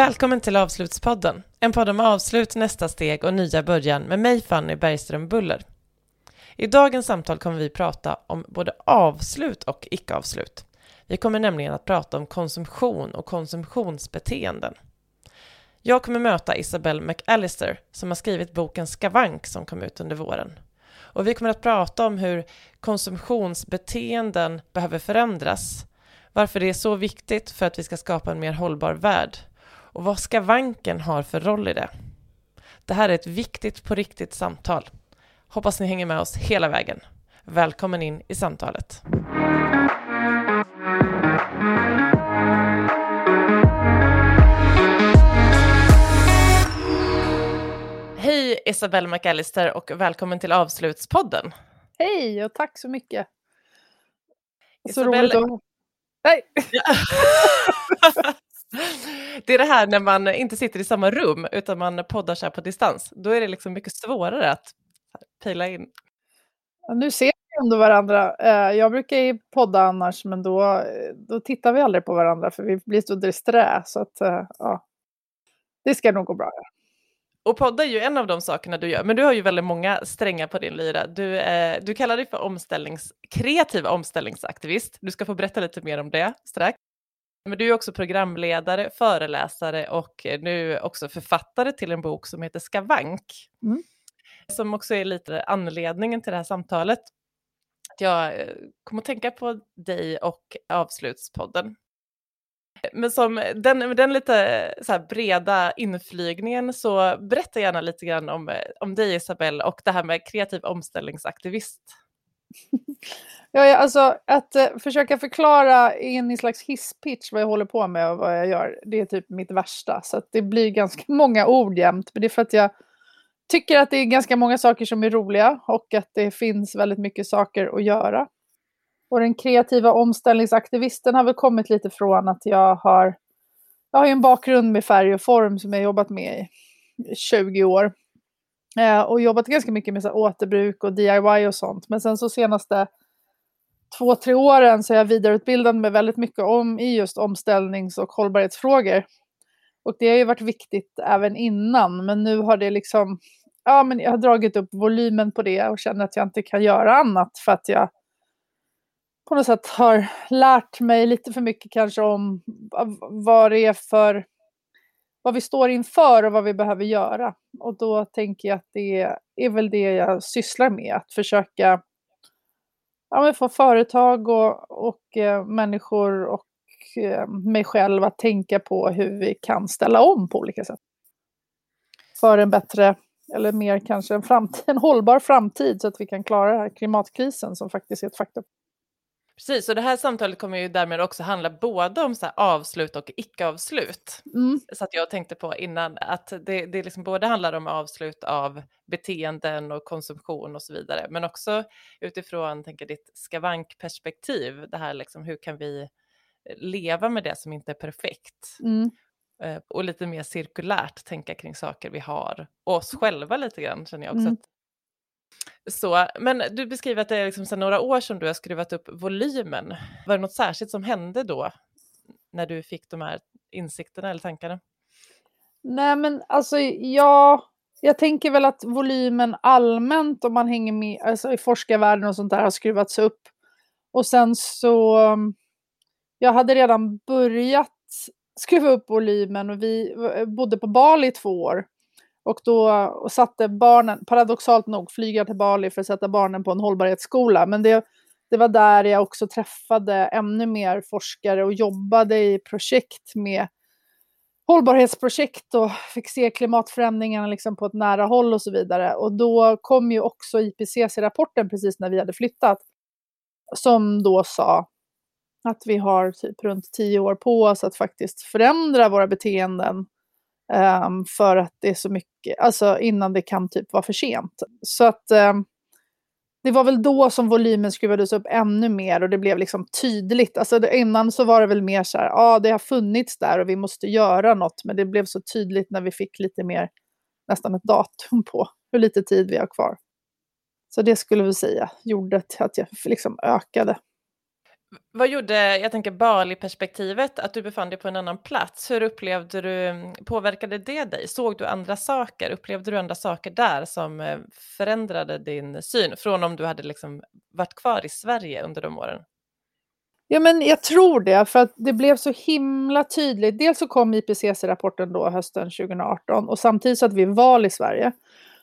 Välkommen till Avslutspodden, en podd om avslut, nästa steg och nya början med mig Fanny Bergström Buller. I dagens samtal kommer vi prata om både avslut och icke-avslut. Vi kommer nämligen att prata om konsumtion och konsumtionsbeteenden. Jag kommer möta Isabelle McAllister som har skrivit boken Skavank som kom ut under våren. Och vi kommer att prata om hur konsumtionsbeteenden behöver förändras, varför det är så viktigt för att vi ska skapa en mer hållbar värld och vad skavanken har för roll i det. Det här är ett viktigt på riktigt samtal. Hoppas ni hänger med oss hela vägen. Välkommen in i samtalet. Hej Isabelle McAllister och välkommen till Avslutspodden. Hej och tack så mycket. Så Isabelle... roligt att... Nej! Det är det här när man inte sitter i samma rum utan man poddar så här på distans. Då är det liksom mycket svårare att pejla in. Ja, nu ser vi ändå varandra. Eh, jag brukar ju podda annars men då, då tittar vi aldrig på varandra för vi blir så disträ. Så att, eh, ja, det ska nog gå bra. Och podda är ju en av de sakerna du gör, men du har ju väldigt många strängar på din lyra. Du, eh, du kallar dig för omställnings, kreativ omställningsaktivist. Du ska få berätta lite mer om det strax. Men du är också programledare, föreläsare och nu också författare till en bok som heter Skavank. Mm. Som också är lite anledningen till det här samtalet. Jag eh, kommer att tänka på dig och Avslutspodden. Men som den, den lite så breda inflygningen så berätta gärna lite grann om, om dig Isabelle och det här med kreativ omställningsaktivist. Ja, alltså att eh, försöka förklara in i en slags hisspitch vad jag håller på med och vad jag gör, det är typ mitt värsta. Så att det blir ganska många ord jämt. Men det är för att jag tycker att det är ganska många saker som är roliga och att det finns väldigt mycket saker att göra. Och den kreativa omställningsaktivisten har väl kommit lite från att jag har, jag har ju en bakgrund med färg och form som jag jobbat med i 20 år. Eh, och jobbat ganska mycket med så återbruk och DIY och sånt. Men sen så senaste två, tre åren så är jag vidareutbildad mig väldigt mycket om i just omställnings och hållbarhetsfrågor. Och det har ju varit viktigt även innan, men nu har det liksom, ja men jag har dragit upp volymen på det och känner att jag inte kan göra annat för att jag på något sätt har lärt mig lite för mycket kanske om vad det är för, vad vi står inför och vad vi behöver göra. Och då tänker jag att det är väl det jag sysslar med, att försöka ja, få företag och, och eh, människor och eh, mig själv att tänka på hur vi kan ställa om på olika sätt. För en bättre, eller mer kanske en, framtid, en hållbar framtid så att vi kan klara den här klimatkrisen som faktiskt är ett faktum. Precis, och det här samtalet kommer ju därmed också handla både om så avslut och icke-avslut. Mm. Så att jag tänkte på innan att det, det liksom både handlar om avslut av beteenden och konsumtion och så vidare, men också utifrån tänker, ditt skavankperspektiv, det här liksom hur kan vi leva med det som inte är perfekt? Mm. Eh, och lite mer cirkulärt tänka kring saker vi har, och oss själva lite grann känner jag också. Mm. Att så, men du beskriver att det är liksom sedan några år som du har skruvat upp volymen. Var det något särskilt som hände då när du fick de här insikterna eller tankarna? Nej men alltså jag, jag tänker väl att volymen allmänt om man hänger med alltså, i forskarvärlden och sånt där har skruvats upp. Och sen så, mm, jag hade redan börjat skruva upp volymen och vi eh, bodde på Bali i två år. Och då satte barnen, paradoxalt nog, flyga till Bali för att sätta barnen på en hållbarhetsskola. Men det, det var där jag också träffade ännu mer forskare och jobbade i projekt med hållbarhetsprojekt och fick se klimatförändringarna liksom på ett nära håll och så vidare. Och då kom ju också IPCC-rapporten precis när vi hade flyttat. Som då sa att vi har typ runt tio år på oss att faktiskt förändra våra beteenden Um, för att det är så mycket, alltså innan det kan typ vara för sent. Så att um, det var väl då som volymen skruvades upp ännu mer och det blev liksom tydligt. Alltså innan så var det väl mer så här, ja ah, det har funnits där och vi måste göra något. Men det blev så tydligt när vi fick lite mer, nästan ett datum på hur lite tid vi har kvar. Så det skulle vi säga gjorde att jag liksom ökade. Vad gjorde, jag tänker Bali-perspektivet, att du befann dig på en annan plats, hur upplevde du, påverkade det dig? Såg du andra saker? Upplevde du andra saker där som eh, förändrade din syn från om du hade liksom varit kvar i Sverige under de åren? Ja, men jag tror det, för att det blev så himla tydligt. Dels så kom IPCC-rapporten då hösten 2018 och samtidigt så att vi val i Sverige.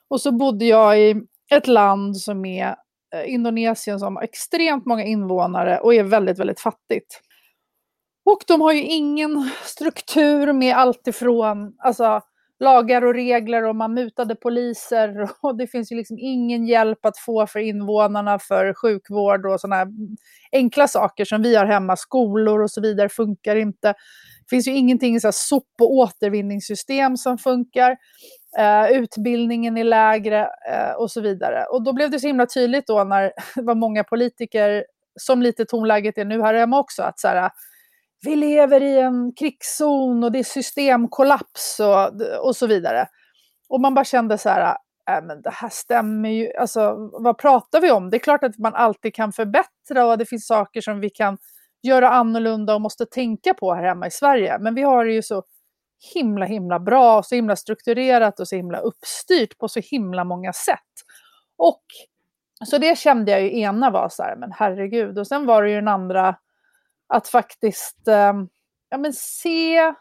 Och så bodde jag i ett land som är Eh, Indonesien som har extremt många invånare och är väldigt, väldigt fattigt. Och de har ju ingen struktur med allt ifrån alltså, lagar och regler och man mutade poliser och det finns ju liksom ingen hjälp att få för invånarna för sjukvård och sådana enkla saker som vi har hemma, skolor och så vidare funkar inte. Det finns ju ingenting så här sop och återvinningssystem som funkar. Uh, utbildningen är lägre uh, och så vidare. Och då blev det så himla tydligt då när det var många politiker, som lite tonläget är nu här hemma också, att så här, vi lever i en krigszon och det är systemkollaps och, och så vidare. Och man bara kände så här, äh, men det här stämmer ju, alltså vad pratar vi om? Det är klart att man alltid kan förbättra och det finns saker som vi kan göra annorlunda och måste tänka på här hemma i Sverige. Men vi har det ju så himla, himla bra, så himla strukturerat och så himla uppstyrt på så himla många sätt. Och så det kände jag ju ena var så här, men herregud. Och sen var det ju den andra, att faktiskt eh, ja, men se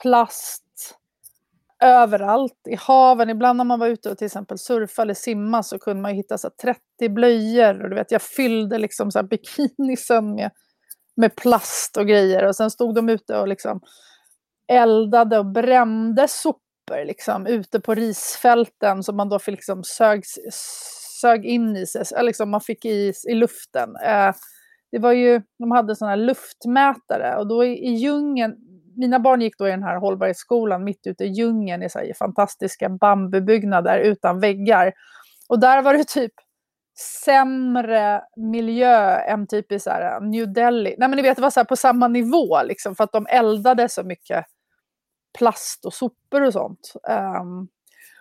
plast överallt i haven. Ibland när man var ute och till exempel surfa eller simma så kunde man hitta så 30 blöjor. Och du vet, jag fyllde liksom så bikinisen med, med plast och grejer. Och sen stod de ute och liksom eldade och brände sopor liksom, ute på risfälten som man då fick liksom sög, sög in i sig. Eh, liksom man fick i, i luften. Eh, det var ju, de hade sådana här luftmätare och då i, i djungeln, mina barn gick då i den här hållbarhetsskolan mitt ute i djungeln i så här, fantastiska bambubyggnader utan väggar. Och där var det typ sämre miljö än typ i så här New Delhi. Nej men ni vet, det var så på samma nivå liksom för att de eldade så mycket plast och sopor och sånt. Um,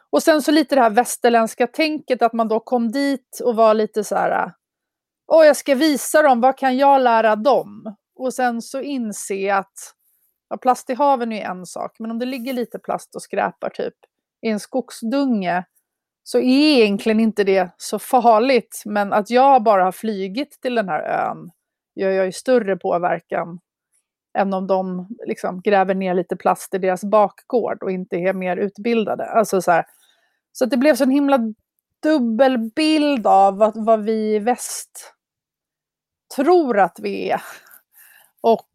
och sen så lite det här västerländska tänket att man då kom dit och var lite så här och jag ska visa dem, vad kan jag lära dem? Och sen så inse att ja, plast i haven är en sak, men om det ligger lite plast och skräpar typ i en skogsdunge så är egentligen inte det så farligt. Men att jag bara har flygit till den här ön gör jag ju större påverkan än om de liksom gräver ner lite plast i deras bakgård och inte är mer utbildade. Alltså så, här, så det blev så en himla dubbelbild av vad, vad vi i väst tror att vi är. Och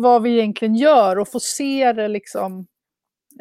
vad vi egentligen gör och få se det liksom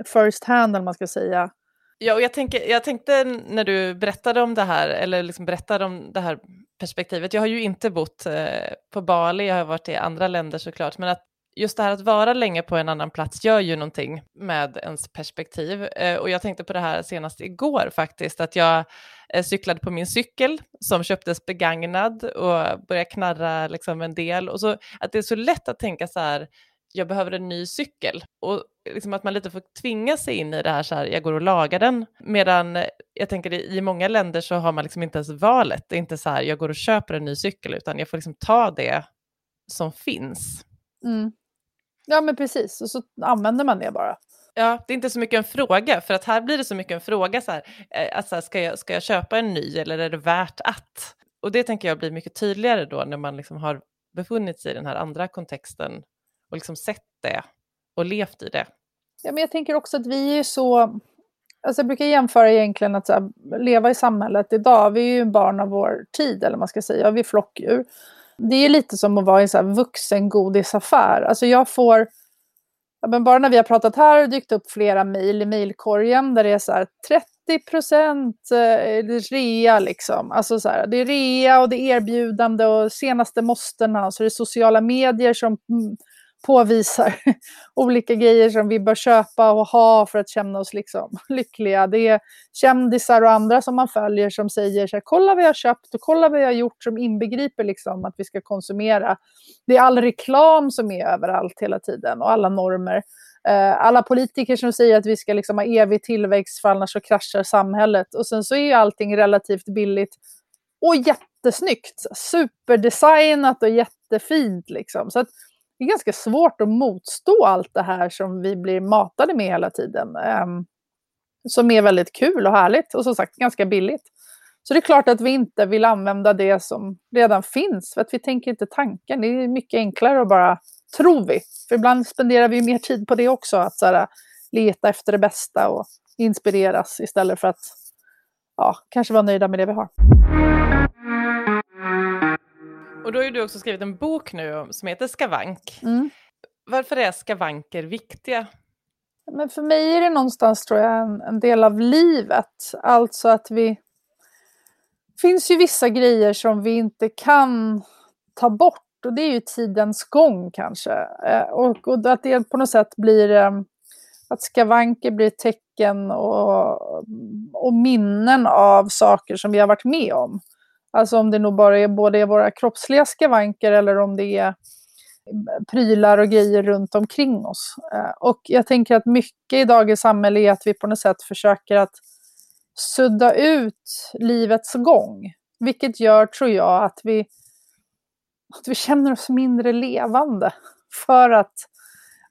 first hand, eller man ska säga. Ja, och jag, tänker, jag tänkte när du berättade om det här, eller liksom berättade om det här perspektivet, jag har ju inte bott eh, på Bali, jag har varit i andra länder såklart, men att just det här att vara länge på en annan plats gör ju någonting med ens perspektiv. Eh, och jag tänkte på det här senast igår faktiskt, att jag eh, cyklade på min cykel som köptes begagnad och började knarra liksom en del. Och så att det är så lätt att tänka så här, jag behöver en ny cykel. Och liksom att man lite får tvinga sig in i det här, så här, jag går och lagar den. Medan jag tänker i många länder så har man liksom inte ens valet. Det är inte så här, jag går och köper en ny cykel, utan jag får liksom ta det som finns. Mm. Ja men precis, och så använder man det bara. Ja, det är inte så mycket en fråga, för att här blir det så mycket en fråga, så här, alltså, ska, jag, ska jag köpa en ny eller är det värt att? Och det tänker jag blir mycket tydligare då när man liksom har befunnit sig i den här andra kontexten och liksom sett det och levt i det. Ja, men jag tänker också att vi är så, alltså jag brukar jämföra egentligen att här, leva i samhället idag, vi är ju barn av vår tid eller man ska säga, vi är flockdjur. Det är lite som att vara i en så här vuxengodisaffär. Alltså jag får, ja, men bara när vi har pratat här har det dykt upp flera mejl i mejlkorgen där det är så här 30 procent eh, rea liksom. Alltså så här, det är rea och det är erbjudande och senaste måstena och så är det sociala medier som mm, påvisar olika grejer som vi bör köpa och ha för att känna oss liksom lyckliga. Det är kändisar och andra som man följer som säger så här, kolla vad jag har köpt och kolla vad jag har gjort som inbegriper liksom att vi ska konsumera. Det är all reklam som är överallt hela tiden och alla normer. Eh, alla politiker som säger att vi ska liksom ha evig tillväxt för annars så kraschar samhället. Och sen så är ju allting relativt billigt och jättesnyggt. Superdesignat och jättefint liksom. Så att det är ganska svårt att motstå allt det här som vi blir matade med hela tiden. Um, som är väldigt kul och härligt och som sagt ganska billigt. Så det är klart att vi inte vill använda det som redan finns, för att vi tänker inte tanken. Det är mycket enklare att bara, tror vi. För ibland spenderar vi mer tid på det också, att så här, leta efter det bästa och inspireras istället för att ja, kanske vara nöjda med det vi har. Och då har ju du också skrivit en bok nu som heter Skavank. Mm. Varför är skavanker viktiga? Men för mig är det någonstans tror jag en, en del av livet. Alltså att vi... Det finns ju vissa grejer som vi inte kan ta bort och det är ju tidens gång kanske. Eh, och, och att det på något sätt blir... Eh, att skavanker blir tecken och, och minnen av saker som vi har varit med om. Alltså om det nog bara är både våra kroppsliga skavanker eller om det är prylar och grejer runt omkring oss. Eh, och jag tänker att mycket i dagens samhälle är att vi på något sätt försöker att sudda ut livets gång. Vilket gör, tror jag, att vi, att vi känner oss mindre levande. För att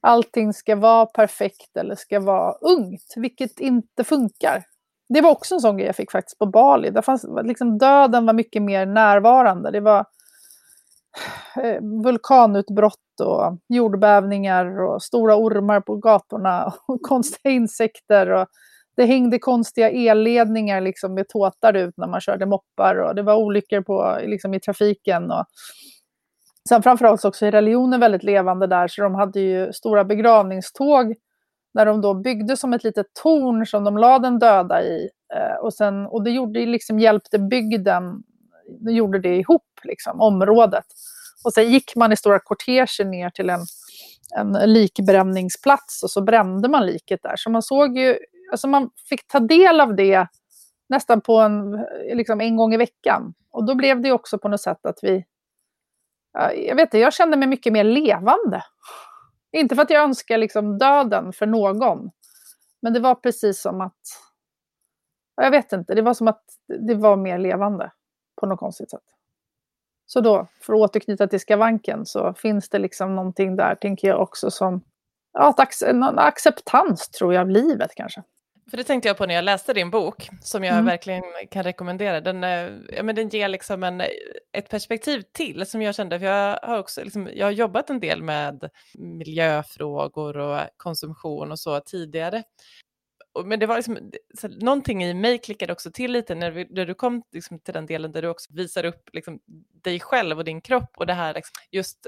allting ska vara perfekt eller ska vara ungt, vilket inte funkar. Det var också en sån grej jag fick faktiskt på Bali. Där fanns, liksom, döden var mycket mer närvarande. Det var eh, vulkanutbrott och jordbävningar och stora ormar på gatorna och konstiga insekter. Och det hängde konstiga elledningar liksom med tåtar ut när man körde moppar och det var olyckor på, liksom, i trafiken. Och sen framförallt också är religionen väldigt levande där så de hade ju stora begravningståg när de då byggde som ett litet torn som de la den döda i. Eh, och, sen, och det gjorde, liksom, hjälpte bygden, det gjorde det ihop, liksom, området. Och sen gick man i stora korteger ner till en, en likbränningsplats och så brände man liket där. Så man såg ju, alltså man fick ta del av det nästan på en, liksom en gång i veckan. Och då blev det också på något sätt att vi, jag vet inte, jag kände mig mycket mer levande. Inte för att jag önskar liksom döden för någon. Men det var precis som att... Jag vet inte, det var som att det var mer levande på något konstigt sätt. Så då, för att återknyta till skavanken, så finns det liksom någonting där, tänker jag också, som ja, en acceptans, tror jag, av livet kanske. För det tänkte jag på när jag läste din bok, som jag mm. verkligen kan rekommendera. Den, eh, ja, men den ger liksom en, ett perspektiv till som jag kände, för jag har också liksom, jag har jobbat en del med miljöfrågor och konsumtion och så tidigare. Men det var liksom, så, någonting i mig klickade också till lite när, vi, när du kom liksom, till den delen där du också visar upp liksom, dig själv och din kropp och det här liksom, just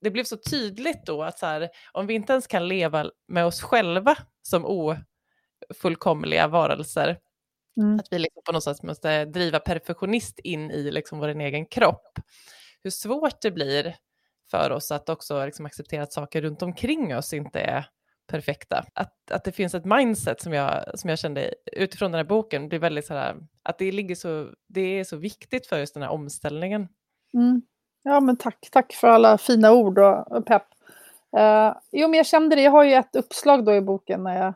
det blev så tydligt då att så här, om vi inte ens kan leva med oss själva som o fullkomliga varelser. Mm. Att vi liksom på något sätt måste driva perfektionist in i liksom vår egen kropp. Hur svårt det blir för oss att också liksom acceptera att saker runt omkring oss inte är perfekta. Att, att det finns ett mindset som jag, som jag kände utifrån den här boken, blir väldigt så här, att det, ligger så, det är så viktigt för just den här omställningen. Mm. Ja men tack, tack för alla fina ord och, pepp. Uh, jo men jag kände det, jag har ju ett uppslag då i boken när jag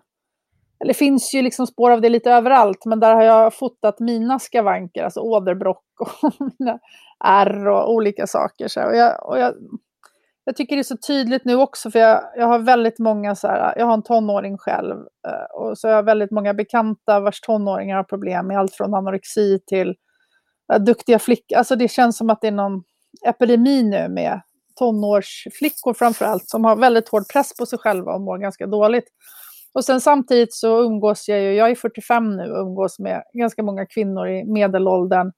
eller det finns ju liksom spår av det lite överallt, men där har jag fotat mina skavanker, alltså åderbråck och ärr och olika saker. Så och jag, och jag, jag, tycker det är så tydligt nu också, för jag, jag har väldigt många så här, jag har en tonåring själv, eh, och så har jag väldigt många bekanta vars tonåringar har problem med allt från anorexi till eh, duktiga flickor. Alltså det känns som att det är någon epidemi nu med tonårsflickor framför allt, som har väldigt hård press på sig själva och mår ganska dåligt. Och sen samtidigt så umgås jag ju, jag är 45 nu och umgås med ganska många kvinnor i medelåldern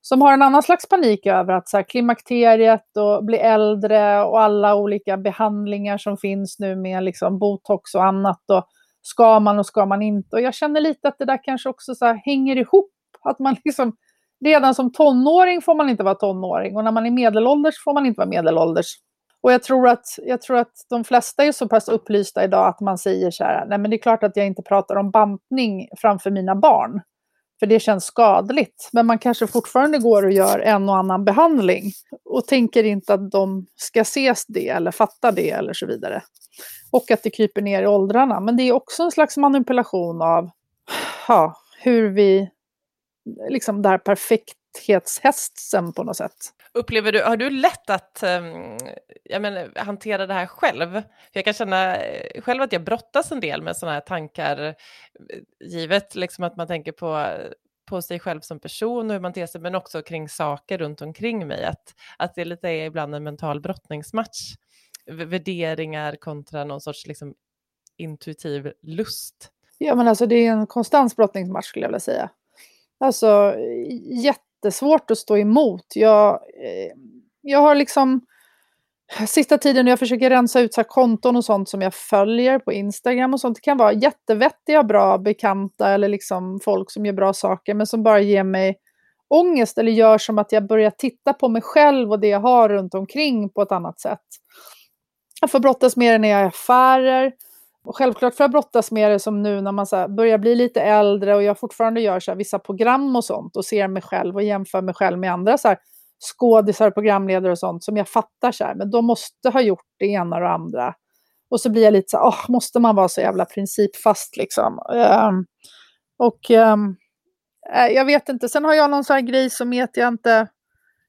som har en annan slags panik över att så här, klimakteriet och bli äldre och alla olika behandlingar som finns nu med liksom botox och annat. Och ska man och ska man inte? Och jag känner lite att det där kanske också så hänger ihop. Att man liksom, redan som tonåring får man inte vara tonåring och när man är medelålders får man inte vara medelålders. Och jag tror, att, jag tror att de flesta är så pass upplysta idag att man säger så här, nej men det är klart att jag inte pratar om bantning framför mina barn. För det känns skadligt. Men man kanske fortfarande går och gör en och annan behandling. Och tänker inte att de ska ses det eller fatta det eller så vidare. Och att det kryper ner i åldrarna. Men det är också en slags manipulation av ja, hur vi, liksom det här perfekthetshästen på något sätt. Upplever du, har du lätt att um, jag menar, hantera det här själv? För jag kan känna eh, själv att jag brottas en del med sådana här tankar, eh, givet liksom att man tänker på på sig själv som person och hur man ter sig, men också kring saker runt omkring mig. Att, att det lite är ibland en mental brottningsmatch. V värderingar kontra någon sorts liksom, intuitiv lust. Ja, men alltså det är en konstant brottningsmatch skulle jag vilja säga. Alltså jättesvårt att stå emot. Jag, eh, jag har liksom sista tiden när jag försöker rensa ut så konton och sånt som jag följer på Instagram och sånt. Det kan vara jättevettiga, bra bekanta eller liksom folk som gör bra saker men som bara ger mig ångest eller gör som att jag börjar titta på mig själv och det jag har runt omkring på ett annat sätt. Jag får brottas med det när jag är i affärer. Och självklart får jag brottas med det som nu när man så börjar bli lite äldre och jag fortfarande gör så vissa program och sånt och ser mig själv och jämför mig själv med andra så här, skådisar, programledare och sånt som jag fattar så här, men de måste ha gjort det ena och det andra. Och så blir jag lite så här, oh, måste man vara så jävla principfast liksom? Um, och um, jag vet inte, sen har jag någon sån här grej som heter jag inte,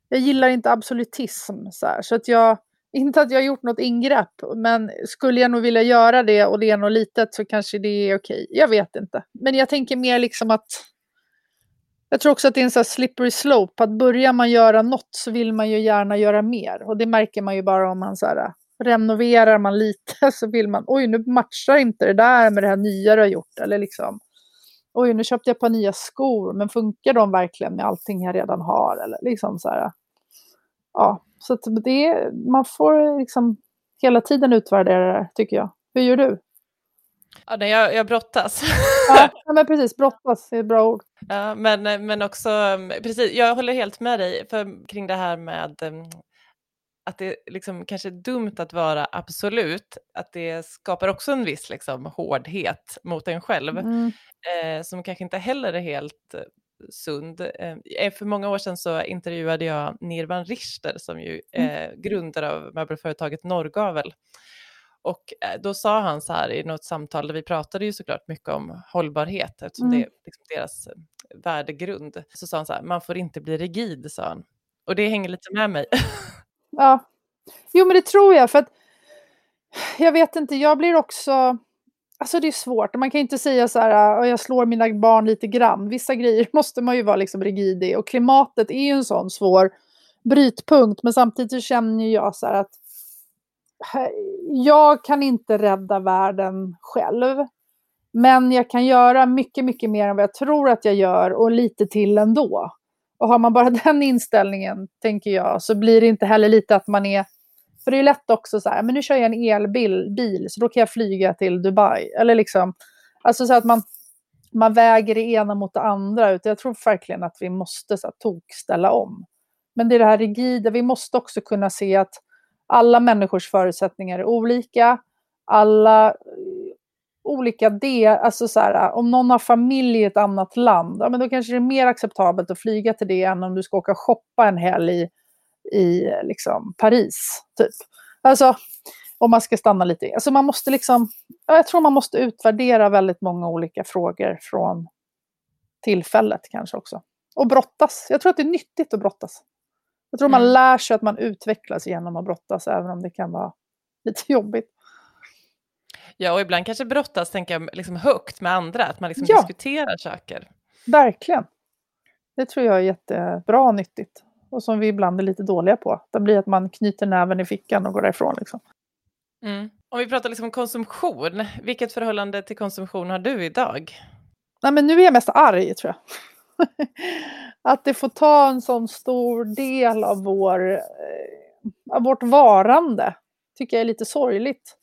jag gillar inte absolutism så här, så att jag, inte att jag har gjort något ingrepp, men skulle jag nog vilja göra det och det är något litet så kanske det är okej. Jag vet inte. Men jag tänker mer liksom att jag tror också att det är en sån slippery slope. Att börjar man göra något så vill man ju gärna göra mer. Och det märker man ju bara om man så här, renoverar man lite så vill man, oj nu matchar inte det där med det här nya du har gjort. Eller liksom, oj nu köpte jag ett par nya skor, men funkar de verkligen med allting jag redan har? Eller liksom så här, ja, så det, man får liksom hela tiden utvärdera det tycker jag. Hur gör du? Ja, nej, jag, jag brottas. Ja, men precis, brottas är ett bra ord. Ja, men, men också, precis, jag håller helt med dig för, kring det här med mm, att det liksom kanske är dumt att vara absolut, att det skapar också en viss liksom, hårdhet mot en själv, mm. eh, som kanske inte heller är helt eh, sund. Eh, för många år sedan så intervjuade jag Nirvan Richter som ju är mm. grundare av möbelföretaget Norrgavel. Och eh, då sa han så här i något samtal, där vi pratade ju såklart mycket om hållbarhet eftersom mm. det är liksom deras eh, värdegrund. Så sa han så här, man får inte bli rigid, sa han. Och det hänger lite med mig. ja, jo men det tror jag för att jag vet inte, jag blir också Alltså det är svårt, man kan inte säga så här, jag slår mina barn lite grann. Vissa grejer måste man ju vara liksom rigid i och klimatet är ju en sån svår brytpunkt. Men samtidigt känner jag så här att jag kan inte rädda världen själv. Men jag kan göra mycket, mycket mer än vad jag tror att jag gör och lite till ändå. Och har man bara den inställningen, tänker jag, så blir det inte heller lite att man är... För det är lätt också så här, men nu kör jag en elbil, bil, så då kan jag flyga till Dubai. Eller liksom, alltså så att man, man väger det ena mot det andra. Utan jag tror verkligen att vi måste så här, tokställa om. Men det är det här rigida, vi måste också kunna se att alla människors förutsättningar är olika. Alla eh, olika det, alltså så här, om någon har familj i ett annat land, ja, men då kanske det är mer acceptabelt att flyga till det än om du ska åka och shoppa en helg i, liksom, Paris. Typ. Alltså, om man ska stanna lite. Alltså man måste liksom, jag tror man måste utvärdera väldigt många olika frågor från tillfället kanske också. Och brottas. Jag tror att det är nyttigt att brottas. Jag tror man mm. lär sig att man utvecklas genom att brottas, även om det kan vara lite jobbigt. Ja, och ibland kanske brottas, tänker jag, liksom högt med andra, att man liksom ja. diskuterar saker. Verkligen. Det tror jag är jättebra och nyttigt. Och som vi ibland är lite dåliga på. Det blir att man knyter näven i fickan och går därifrån. Liksom. Mm. Om vi pratar liksom konsumtion, vilket förhållande till konsumtion har du idag? Nej, men nu är jag mest arg, tror jag. att det får ta en sån stor del av, vår, eh, av vårt varande tycker jag är lite sorgligt.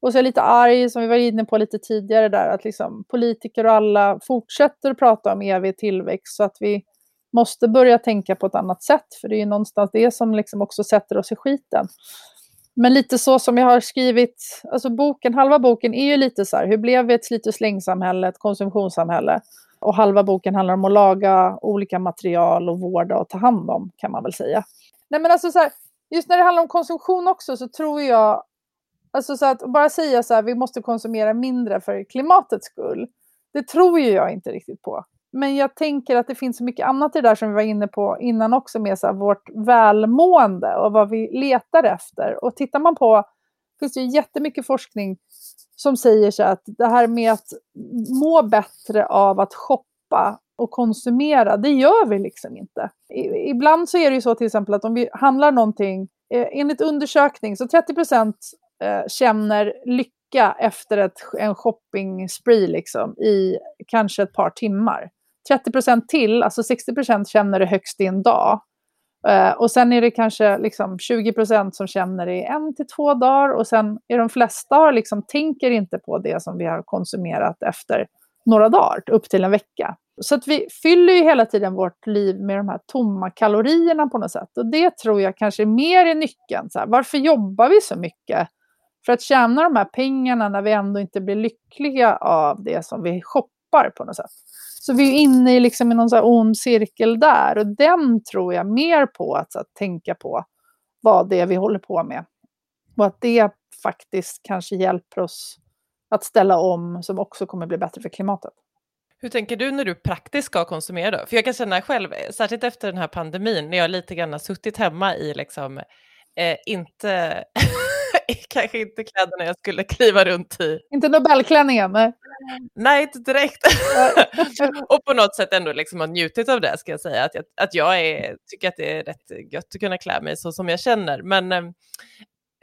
Och så är jag lite arg, som vi var inne på lite tidigare där, att liksom politiker och alla fortsätter att prata om evig tillväxt så att vi måste börja tänka på ett annat sätt, för det är ju någonstans det som liksom också sätter oss i skiten. Men lite så som jag har skrivit, alltså boken, halva boken är ju lite så här, hur blev vi ett slit och slängsamhälle, ett konsumtionssamhälle? Och halva boken handlar om att laga olika material och vårda och ta hand om, kan man väl säga. Nej men alltså så här, just när det handlar om konsumtion också så tror jag, alltså så att bara säga så här, vi måste konsumera mindre för klimatets skull, det tror ju jag inte riktigt på. Men jag tänker att det finns så mycket annat i det där som vi var inne på innan också med så här, vårt välmående och vad vi letar efter. Och tittar man på, det finns det jättemycket forskning som säger så att det här med att må bättre av att shoppa och konsumera, det gör vi liksom inte. Ibland så är det ju så till exempel att om vi handlar någonting, eh, enligt undersökning så 30 procent eh, känner lycka efter ett, en shopping spree liksom, i kanske ett par timmar. 30 procent till, alltså 60 procent känner det högst i en dag. Uh, och sen är det kanske liksom 20 procent som känner det i en till två dagar och sen är de flesta har liksom, tänker inte på det som vi har konsumerat efter några dagar, upp till en vecka. Så att vi fyller ju hela tiden vårt liv med de här tomma kalorierna på något sätt. Och det tror jag kanske är mer är nyckeln. Så här, varför jobbar vi så mycket? För att tjäna de här pengarna när vi ändå inte blir lyckliga av det som vi shoppar på något sätt. Så vi är inne i liksom någon så ond cirkel där och den tror jag mer på att, att tänka på vad det är vi håller på med. Och att det faktiskt kanske hjälper oss att ställa om som också kommer bli bättre för klimatet. Hur tänker du när du praktiskt ska konsumera då? För jag kan känna själv, särskilt efter den här pandemin, när jag lite grann har suttit hemma i liksom, eh, inte kanske inte kläderna jag skulle kliva runt i. Inte Nobelklänningen? Nej. nej, inte direkt. och på något sätt ändå liksom har njutit av det, ska jag säga. Att jag, att jag är, tycker att det är rätt gött att kunna klä mig så som jag känner. Men eh,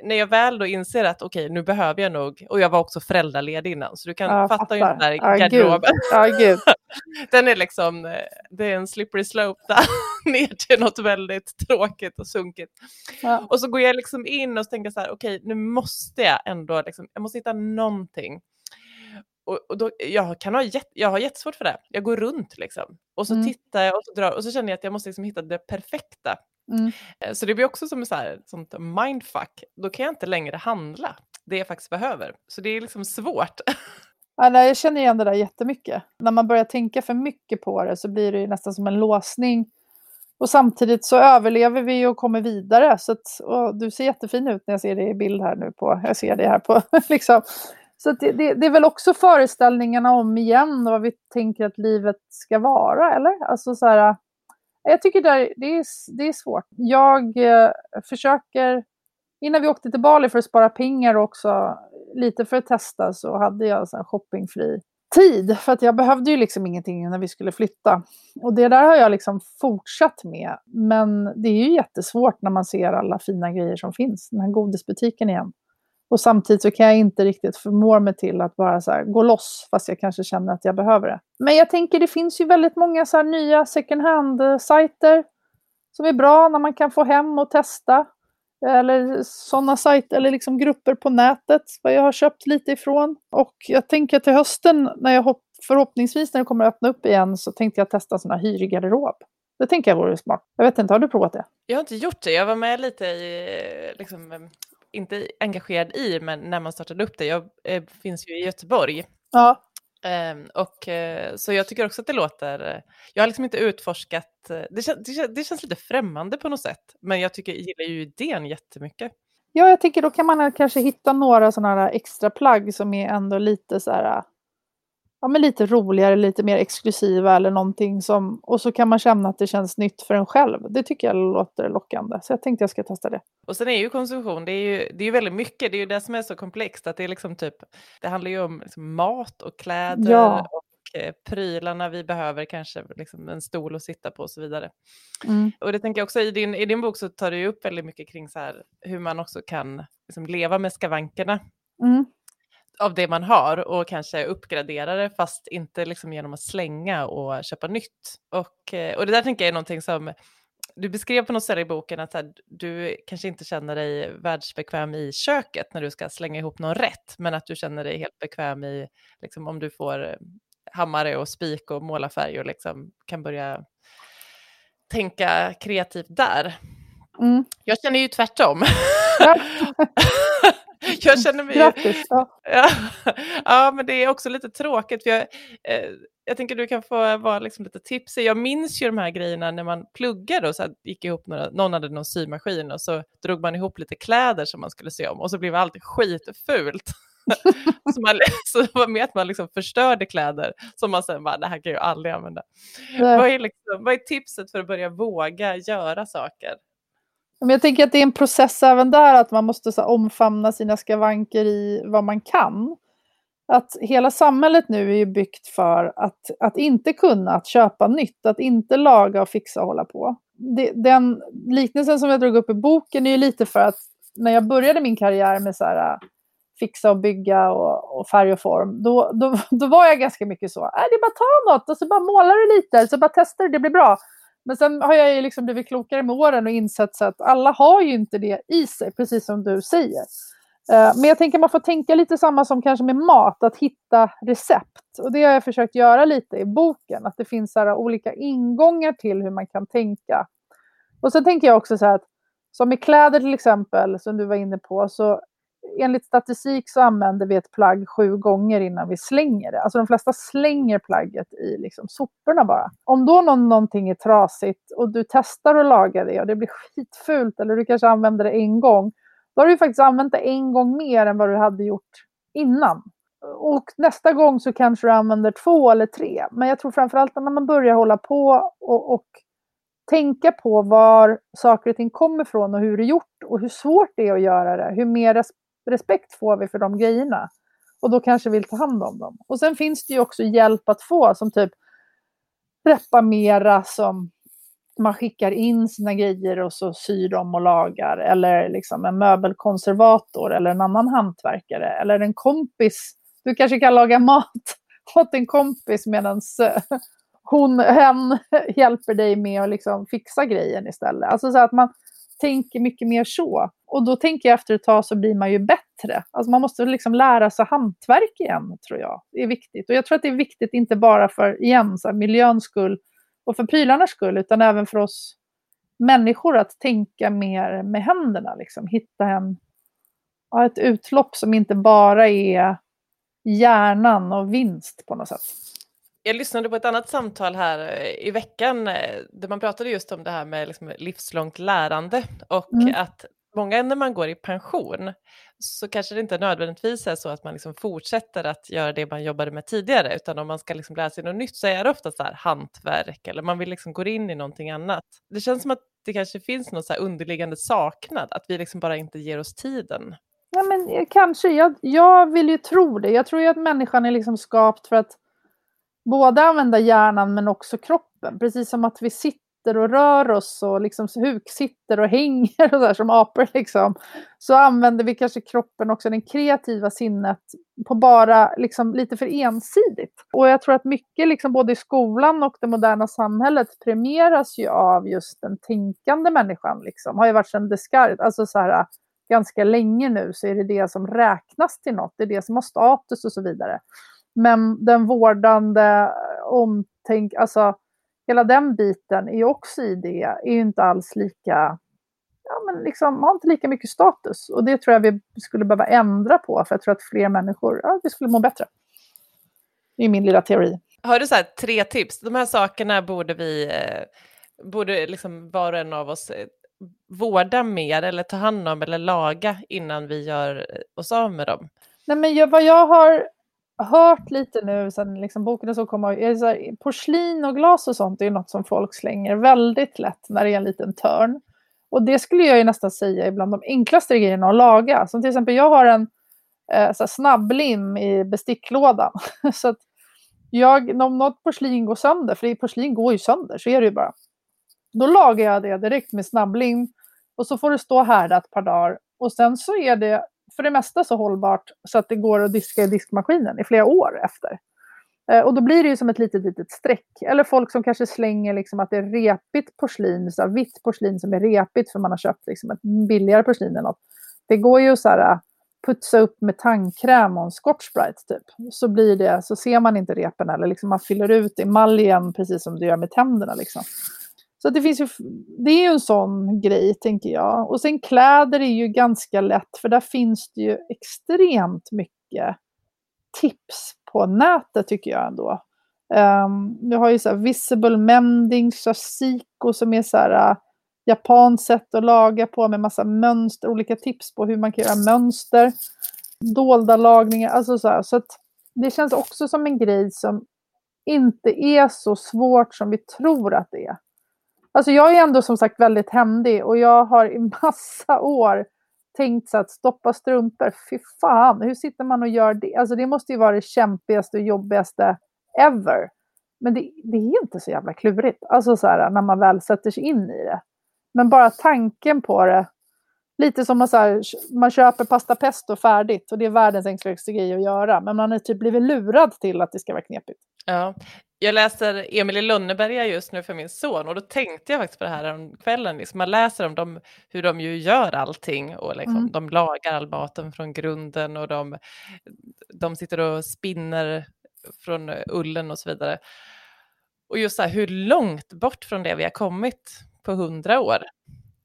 när jag väl då inser att okej, okay, nu behöver jag nog, och jag var också föräldraledig innan, så du kan ja, fatta ju ungefär ja, garderoben. Ja, den är liksom, eh, det är en slippery slope där, ner till något väldigt tråkigt och sunkigt. Ja. Och så går jag liksom in och tänker så här, okej, okay, nu måste jag ändå, liksom, jag måste hitta någonting. Och, och då, jag, kan ha jätt, jag har jättesvårt för det. Jag går runt liksom. Och så mm. tittar jag och så, drar, och så känner jag att jag måste liksom hitta det perfekta. Mm. Eh, så det blir också som ett sånt mindfuck. Då kan jag inte längre handla det jag faktiskt behöver. Så det är liksom svårt. Ja, nej, jag känner igen det där jättemycket. När man börjar tänka för mycket på det så blir det nästan som en låsning. Och samtidigt så överlever vi och kommer vidare. Så att, du ser jättefin ut när jag ser dig i bild här nu på, jag ser dig här på, liksom. Så det, det, det, är väl också föreställningarna om igen vad vi tänker att livet ska vara, eller? Alltså så här, jag tycker det är, det är, det är svårt. Jag eh, försöker, innan vi åkte till Bali för att spara pengar också, lite för att testa, så hade jag så shoppingfri tid. För att jag behövde ju liksom ingenting när vi skulle flytta. Och det där har jag liksom fortsatt med. Men det är ju jättesvårt när man ser alla fina grejer som finns. Den här godisbutiken igen. Och samtidigt så kan jag inte riktigt förmå mig till att bara så gå loss, fast jag kanske känner att jag behöver det. Men jag tänker det finns ju väldigt många så nya second hand-sajter som är bra när man kan få hem och testa. Eller sådana sajter, eller liksom grupper på nätet, vad jag har köpt lite ifrån. Och jag tänker till hösten, när jag hopp, förhoppningsvis när det kommer att öppna upp igen, så tänkte jag testa sådana hyrgarderob. Det tänker jag vore smart. Jag vet inte, har du provat det? Jag har inte gjort det. Jag var med lite i liksom, inte engagerad i, men när man startade upp det. Jag eh, finns ju i Göteborg. Ja. Um, och, uh, så jag tycker också att det låter, jag har liksom inte utforskat, uh, det, kän, det, det, känns lite främmande på något sätt, men jag tycker, gillar ju idén jättemycket. Ja, jag tänker då kan man kanske hitta några sådana här extra plagg som är ändå lite så här, ja, men lite roligare, lite mer exklusiva eller någonting som, och så kan man känna att det känns nytt för en själv. Det tycker jag låter lockande, så jag tänkte jag ska testa det. Och sen är ju konsumtion, det är ju, det är ju väldigt mycket, det är ju det som är så komplext, att det är liksom typ, det handlar ju om liksom mat och kläder ja. och eh, prylarna vi behöver, kanske liksom en stol att sitta på och så vidare. Mm. Och det tänker jag också, i din, i din bok så tar du upp väldigt mycket kring så här, hur man också kan liksom leva med skavankerna. Mm av det man har och kanske uppgradera det fast inte liksom genom att slänga och köpa nytt. Och, eh, och det där tänker jag är någonting som du beskrev på något ställe i boken att här, du kanske inte känner dig världsbekväm i köket när du ska slänga ihop någon rätt, men att du känner dig helt bekväm i liksom, om du får hammare och spik och målarfärg och liksom kan börja tänka kreativt där. Mm. Jag känner ju tvärtom. jag känner mig... Grattis! Ja. ja, men det är också lite tråkigt. För jag, eh, jag tänker du kan få vara liksom lite tipsig. Jag minns ju de här grejerna när man pluggade och så gick ihop några, någon hade någon symaskin och så drog man ihop lite kläder som man skulle sy om och så blev allt skitfult. så, man, så det var mer att man liksom förstörde kläder som man sen bara, det här kan jag aldrig använda. Vad är, liksom, vad är tipset för att börja våga göra saker? Men jag tänker att det är en process även där, att man måste så omfamna sina skavanker i vad man kan. Att hela samhället nu är ju byggt för att, att inte kunna, att köpa nytt, att inte laga och fixa och hålla på. Det, den liknelsen som jag drog upp i boken är ju lite för att när jag började min karriär med så här, äh, fixa och bygga och, och, färg och form, då, då, då var jag ganska mycket så, äh, det är bara ta något och så bara målar du lite, så bara testar du, det blir bra. Men sen har jag ju liksom blivit klokare med åren och insett så att alla har ju inte det i sig, precis som du säger. Eh, men jag tänker man får tänka lite samma som kanske med mat, att hitta recept. Och det har jag försökt göra lite i boken, att det finns så olika ingångar till hur man kan tänka. Och sen tänker jag också så här att, som med kläder till exempel, som du var inne på, så enligt statistik så använder vi ett plagg sju gånger innan vi slänger det. Alltså de flesta slänger plagget i liksom soporna bara. Om då någon, någonting är trasigt och du testar att laga det och det blir skitfult eller du kanske använder det en gång, då har du faktiskt använt det en gång mer än vad du hade gjort innan. Och nästa gång så kanske du använder två eller tre. Men jag tror framförallt när man börjar hålla på och, och tänka på var saker och ting kommer ifrån och hur det är gjort och hur svårt det är att göra det. Hur mer respekt får vi för de grejerna? Och då kanske vill ta hand om dem. Och sen finns det ju också hjälp att få som typ Reppa Mera som man skickar in sina grejer och så syr de och lagar. Eller liksom en möbelkonservator eller en annan hantverkare. Eller en kompis. Du kanske kan laga mat åt en kompis medan eh, hon, hen hjälper dig med att liksom fixa grejen istället. Alltså så att man tänker mycket mer så. Och då tänker jag efter ett tag så blir man ju bättre. Alltså man måste liksom lära sig hantverk igen, tror jag. Det är viktigt. Och jag tror att det är viktigt inte bara för, igen, så här, miljöns skull och för prylarnas skull, utan även för oss människor att tänka mer med händerna. Liksom. Hitta en, ja, ett utlopp som inte bara är hjärnan och vinst på något sätt. Jag lyssnade på ett annat samtal här eh, i veckan eh, där man pratade just om det här med liksom livslångt lärande och mm. att många när man går i pension så kanske det inte nödvändigtvis är så att man liksom fortsätter att göra det man jobbade med tidigare, utan om man ska liksom lära sig något nytt så är det ofta så här hantverk eller man vill liksom gå in i någonting annat. Det känns som att det kanske finns någon så underliggande saknad, att vi liksom bara inte ger oss tiden. Ja, men eh, kanske. Jag, jag vill ju tro det. Jag tror ju att människan är liksom skapt för att både använda hjärnan men också kroppen. Precis som att vi sitter och rör oss och liksom huksitter och hänger och där som apor liksom, så använder vi kanske kroppen också, det kreativa sinnet, på bara liksom lite för ensidigt. Och jag tror att mycket, liksom både i skolan och det moderna samhället, premieras ju av just den tänkande människan. Liksom. Har ju varit sedan Descartes, alltså så här, ganska länge nu så är det det som räknas till något, det är det som har status och så vidare. Men den vårdande omtänk, alltså hela den biten är också i det, är ju inte alls lika, ja men liksom har inte lika mycket status. Och det tror jag vi skulle behöva ändra på för jag tror att fler människor, ja vi skulle må bättre. Det är min lilla teori. Har du så här, tre tips? De här sakerna borde vi, eh, borde liksom var och en av oss eh, vårda mer eller ta hand om eller laga innan vi gör oss av med dem? Nej, men jag, vad jag har hört lite nu sen liksom boken och så kommer, så här, porslin och glas och sånt är ju något som folk slänger väldigt lätt när det är en liten törn. Och det skulle jag ju nästan säga är bland de enklaste grejerna att laga. Som till exempel jag har en eh, så snabblim i besticklådan. så att jag, om något porslin går sönder, för porslin går ju sönder, så är det ju bara. Då lagar jag det direkt med snabblim och så får det stå här ett par dagar. Och sen så är det för det mesta så hållbart så att det går att diska i diskmaskinen i flera år efter. Eh, och då blir det ju som ett litet, litet streck. Eller folk som kanske slänger liksom att det är repigt porslin, så vitt porslin som är repigt för man har köpt liksom ett billigare porslin eller något. Det går ju att så här, äh, putsa upp med tandkräm och en scotchbrite typ. Så blir det, så ser man inte repen eller liksom man fyller ut emaljen precis som du gör med tänderna liksom. Så det, finns ju, det är ju en sån grej, tänker jag. Och sen kläder är ju ganska lätt, för där finns det ju extremt mycket tips på nätet, tycker jag ändå. Um, du har ju så här Visible Mending, Sasiko som är så här uh, japanskt sätt att laga på med massa mönster, olika tips på hur man kan göra mönster. dolda lagningar. Alltså så, här, så att det känns också som en grej som inte är så svårt som vi tror att det är. Alltså jag är ändå som sagt väldigt händig och jag har i massa år tänkt så att stoppa strumpor, fy fan, hur sitter man och gör det? Alltså det måste ju vara det kämpigaste och jobbigaste ever. Men det, det är inte så jävla klurigt, alltså så här, när man väl sätter sig in i det. Men bara tanken på det, lite som att här, man köper pasta pesto färdigt och det är världens enklaste grej att göra. Men man har typ blivit lurad till att det ska vara knepigt. Ja, jag läser Emil i Lönneberga just nu för min son och då tänkte jag faktiskt på det här om kvällen. Liksom man läser om dem, hur de ju gör allting och liksom, mm. de lagar all maten från grunden och de, de sitter och spinner från ullen och så vidare. Och just så här, hur långt bort från det vi har kommit på hundra år.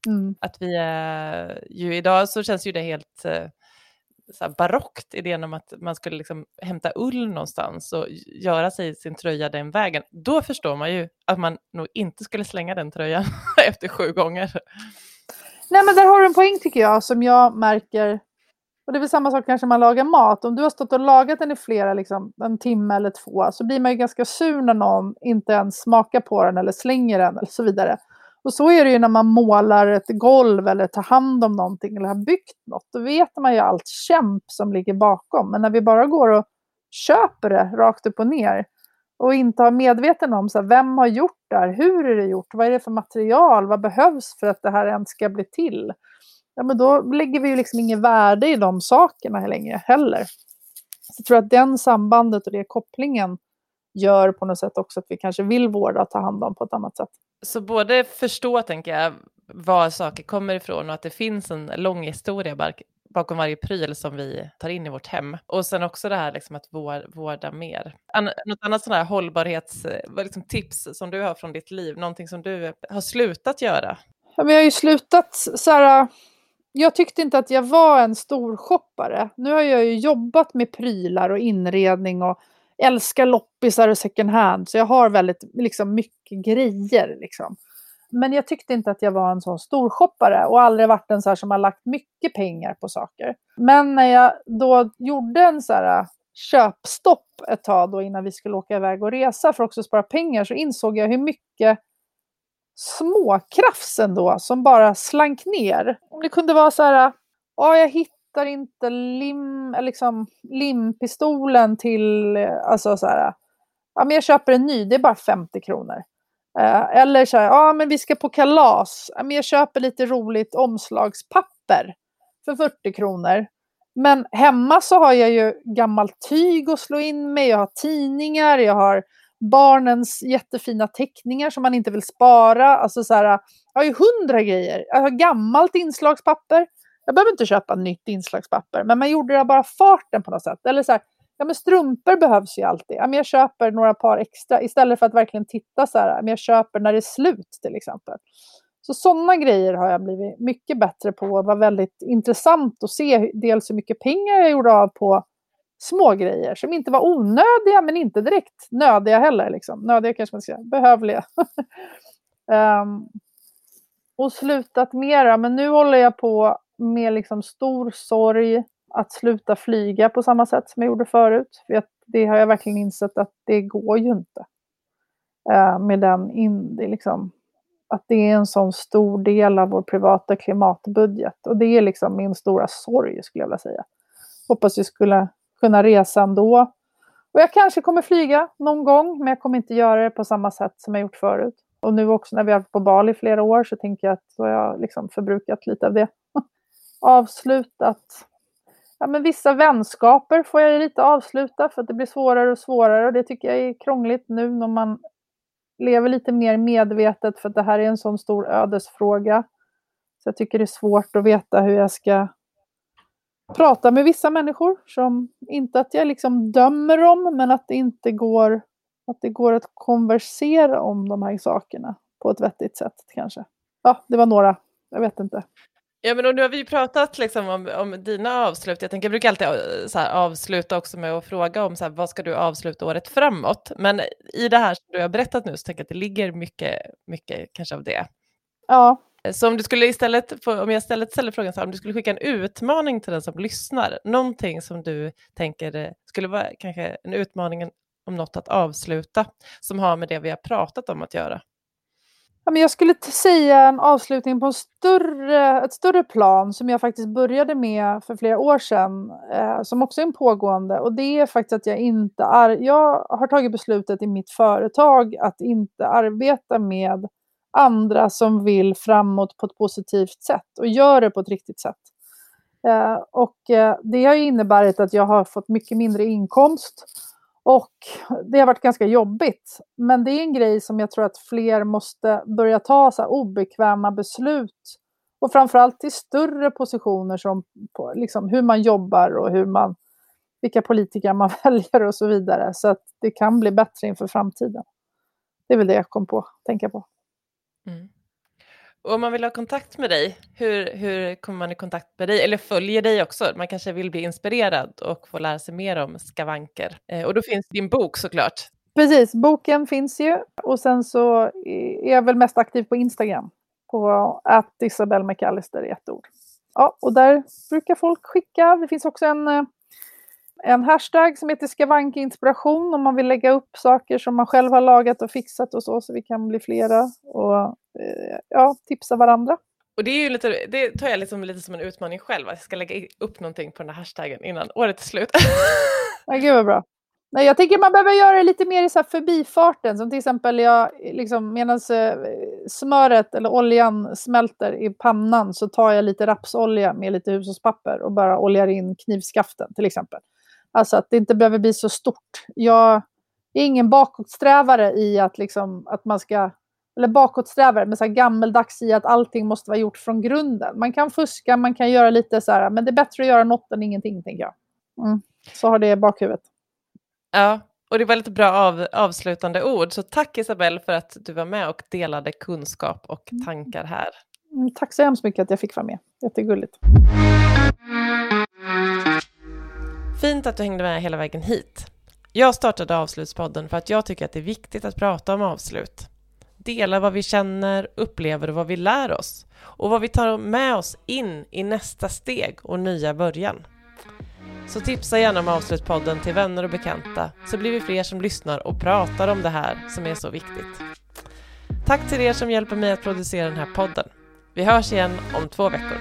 Mm. Att vi är ju idag så känns ju det helt eh, så här barockt, idén om att man skulle liksom hämta ull någonstans och göra sig sin tröja den vägen. Då förstår man ju att man nog inte skulle slänga den tröjan efter sju gånger. Nej men där har du en poäng tycker jag som jag märker och det är väl samma sak kanske man lagar mat. Om du har stått och lagat den i flera, liksom, en timme eller två, så blir man ju ganska sur när någon inte ens smakar på den eller slänger den eller så vidare. Och så är det ju när man målar ett golv eller tar hand om någonting eller har byggt något. Då vet man ju allt kämp som ligger bakom. Men när vi bara går och köper det rakt upp och ner och inte har medveten om så här, vem har gjort det här, hur är det gjort, vad är det för material, vad behövs för att det här ens ska bli till ja, men då lägger vi ju liksom inget värde i de sakerna längre heller. Så jag tror att den sambandet och den kopplingen gör på något sätt också att vi kanske vill vårda och ta hand om på ett annat sätt. Så både förstå, tänker jag, var saker kommer ifrån och att det finns en lång historia bakom varje pryl som vi tar in i vårt hem. Och sen också det här liksom att vårda mer. Något annat sådant här hållbarhetstips liksom som du har från ditt liv, någonting som du har slutat göra? Ja, vi har ju slutat så här, äh, jag tyckte inte att jag var en stor shoppare. Nu har jag ju jobbat med prylar och inredning och älskar loppisar och second hand. Så jag har väldigt liksom, mycket grejer. Liksom. Men jag tyckte inte att jag var en sån storshoppare och aldrig varit en så här som har lagt mycket pengar på saker. Men när jag då gjorde en så här äh, köpstopp ett tag då innan vi skulle åka iväg och resa för att också spara pengar så insåg jag hur mycket småkrafs ändå som bara slank ner. Om det kunde vara så här, äh, ja jag hittar inte lim, liksom, limpistolen till, eh, alltså så här, ja men jag köper en ny, det är bara 50 kronor. Eh, eller så här, ja men vi ska på kalas, ja, men jag köper lite roligt omslagspapper för 40 kronor. Men hemma så har jag ju gammalt tyg att slå in med, jag har tidningar, jag har barnens jättefina teckningar som man inte vill spara. Alltså så här, jag har ju hundra grejer. Jag har gammalt inslagspapper. Jag behöver inte köpa nytt inslagspapper, men man gjorde det bara farten på något sätt. Eller så här, ja men strumpor behövs ju alltid. Ja, men jag köper några par extra istället för att verkligen titta så här, ja, men jag köper när det är slut till exempel. Så sådana grejer har jag blivit mycket bättre på. Det var väldigt intressant att se dels hur mycket pengar jag gjorde av på små grejer som inte var onödiga men inte direkt nödiga heller. Liksom. Nödiga kanske man ska säga, behövliga. um, och slutat mera, men nu håller jag på med liksom stor sorg att sluta flyga på samma sätt som jag gjorde förut. För det har jag verkligen insett att det går ju inte. Eh, med den in, det liksom, att det är en sån stor del av vår privata klimatbudget. Och det är liksom min stora sorg skulle jag vilja säga. Hoppas vi skulle kunna resa ändå. Och jag kanske kommer flyga någon gång, men jag kommer inte göra det på samma sätt som jag gjort förut. Och nu också när vi har varit på Bali i flera år så tänker jag att då har jag liksom förbrukat lite av det. Avslutat. Ja, men vissa vänskaper får jag lite avsluta för att det blir svårare och svårare och det tycker jag är krångligt nu när man lever lite mer medvetet för att det här är en sån stor ödesfråga. Så jag tycker det är svårt att veta hur jag ska prata med vissa människor. Som, inte att jag liksom dömer dem, men att det inte går att det går att konversera om de här sakerna på ett vettigt sätt kanske. Ja, det var några. Jag vet inte. Ja, men nu har vi ju pratat liksom om, om dina avslut. Jag, tänker, jag brukar alltid eh, här, avsluta också med att fråga om så här, vad ska du avsluta året framåt? Men i det här som du har berättat nu så tänker jag att det ligger mycket, mycket kanske av det. Ja. Så om du skulle istället, om jag istället ställer frågan så här, om du skulle skicka en utmaning till den som lyssnar, någonting som du tänker skulle vara kanske en utmaning om något att avsluta, som har med det vi har pratat om att göra? Ja, men jag skulle säga en avslutning på en större, ett större plan som jag faktiskt började med för flera år sedan, eh, som också är en pågående. Och det är faktiskt att jag inte är, jag har tagit beslutet i mitt företag att inte arbeta med andra som vill framåt på ett positivt sätt och gör det på ett riktigt sätt. Eh, och eh, det har inneburit att jag har fått mycket mindre inkomst och det har varit ganska jobbigt. Men det är en grej som jag tror att fler måste börja ta så obekväma beslut. Och framförallt i större positioner som på, liksom, hur man jobbar och hur man, vilka politiker man väljer och så vidare. Så att det kan bli bättre inför framtiden. Det är väl det jag kom på, tänka på. Mm. Och om man vill ha kontakt med dig, hur, hur kommer man i kontakt med dig? Eller följer dig också? Man kanske vill bli inspirerad och få lära sig mer om skavanker. Eh, och då finns din bok såklart. Precis, boken finns ju. Och sen så är jag väl mest aktiv på Instagram. På att Isabel McAllister i ett ord. Ja, och där brukar folk skicka. Det finns också en eh, en hashtag som heter skavankinspiration om man vill lägga upp saker som man själv har lagat och fixat och så, så vi kan bli flera och ja, tipsa varandra. Och det, är ju lite, det tar jag liksom lite som en utmaning själv, att jag ska lägga upp någonting på den här hashtaggen innan året är slut. ja, gud vad bra. Nej, jag tänker man behöver göra det lite mer i så förbifarten, som till exempel jag, liksom, medan eh, smöret eller oljan smälter i pannan så tar jag lite rapsolja med lite hushållspapper och bara oljar in knivskaften till exempel. Alltså att det inte behöver bli så stort. Jag är ingen bakåtsträvare i att, liksom, att man ska eller bakåtsträvare, men så här gammeldags i att allting måste vara gjort från grunden. Man kan fuska, man kan göra lite så här, men det är bättre att göra något än ingenting, tänker jag. Mm. Så har det i bakhuvudet. Ja, och det var lite bra av, avslutande ord. Så tack Isabelle för att du var med och delade kunskap och mm. tankar här. Mm, tack så hemskt mycket att jag fick vara med. Jättegulligt. Fint att du hängde med hela vägen hit. Jag startade Avslutspodden för att jag tycker att det är viktigt att prata om avslut. Dela vad vi känner, upplever och vad vi lär oss. Och vad vi tar med oss in i nästa steg och nya början. Så tipsa gärna om Avslutspodden till vänner och bekanta så blir vi fler som lyssnar och pratar om det här som är så viktigt. Tack till er som hjälper mig att producera den här podden. Vi hörs igen om två veckor.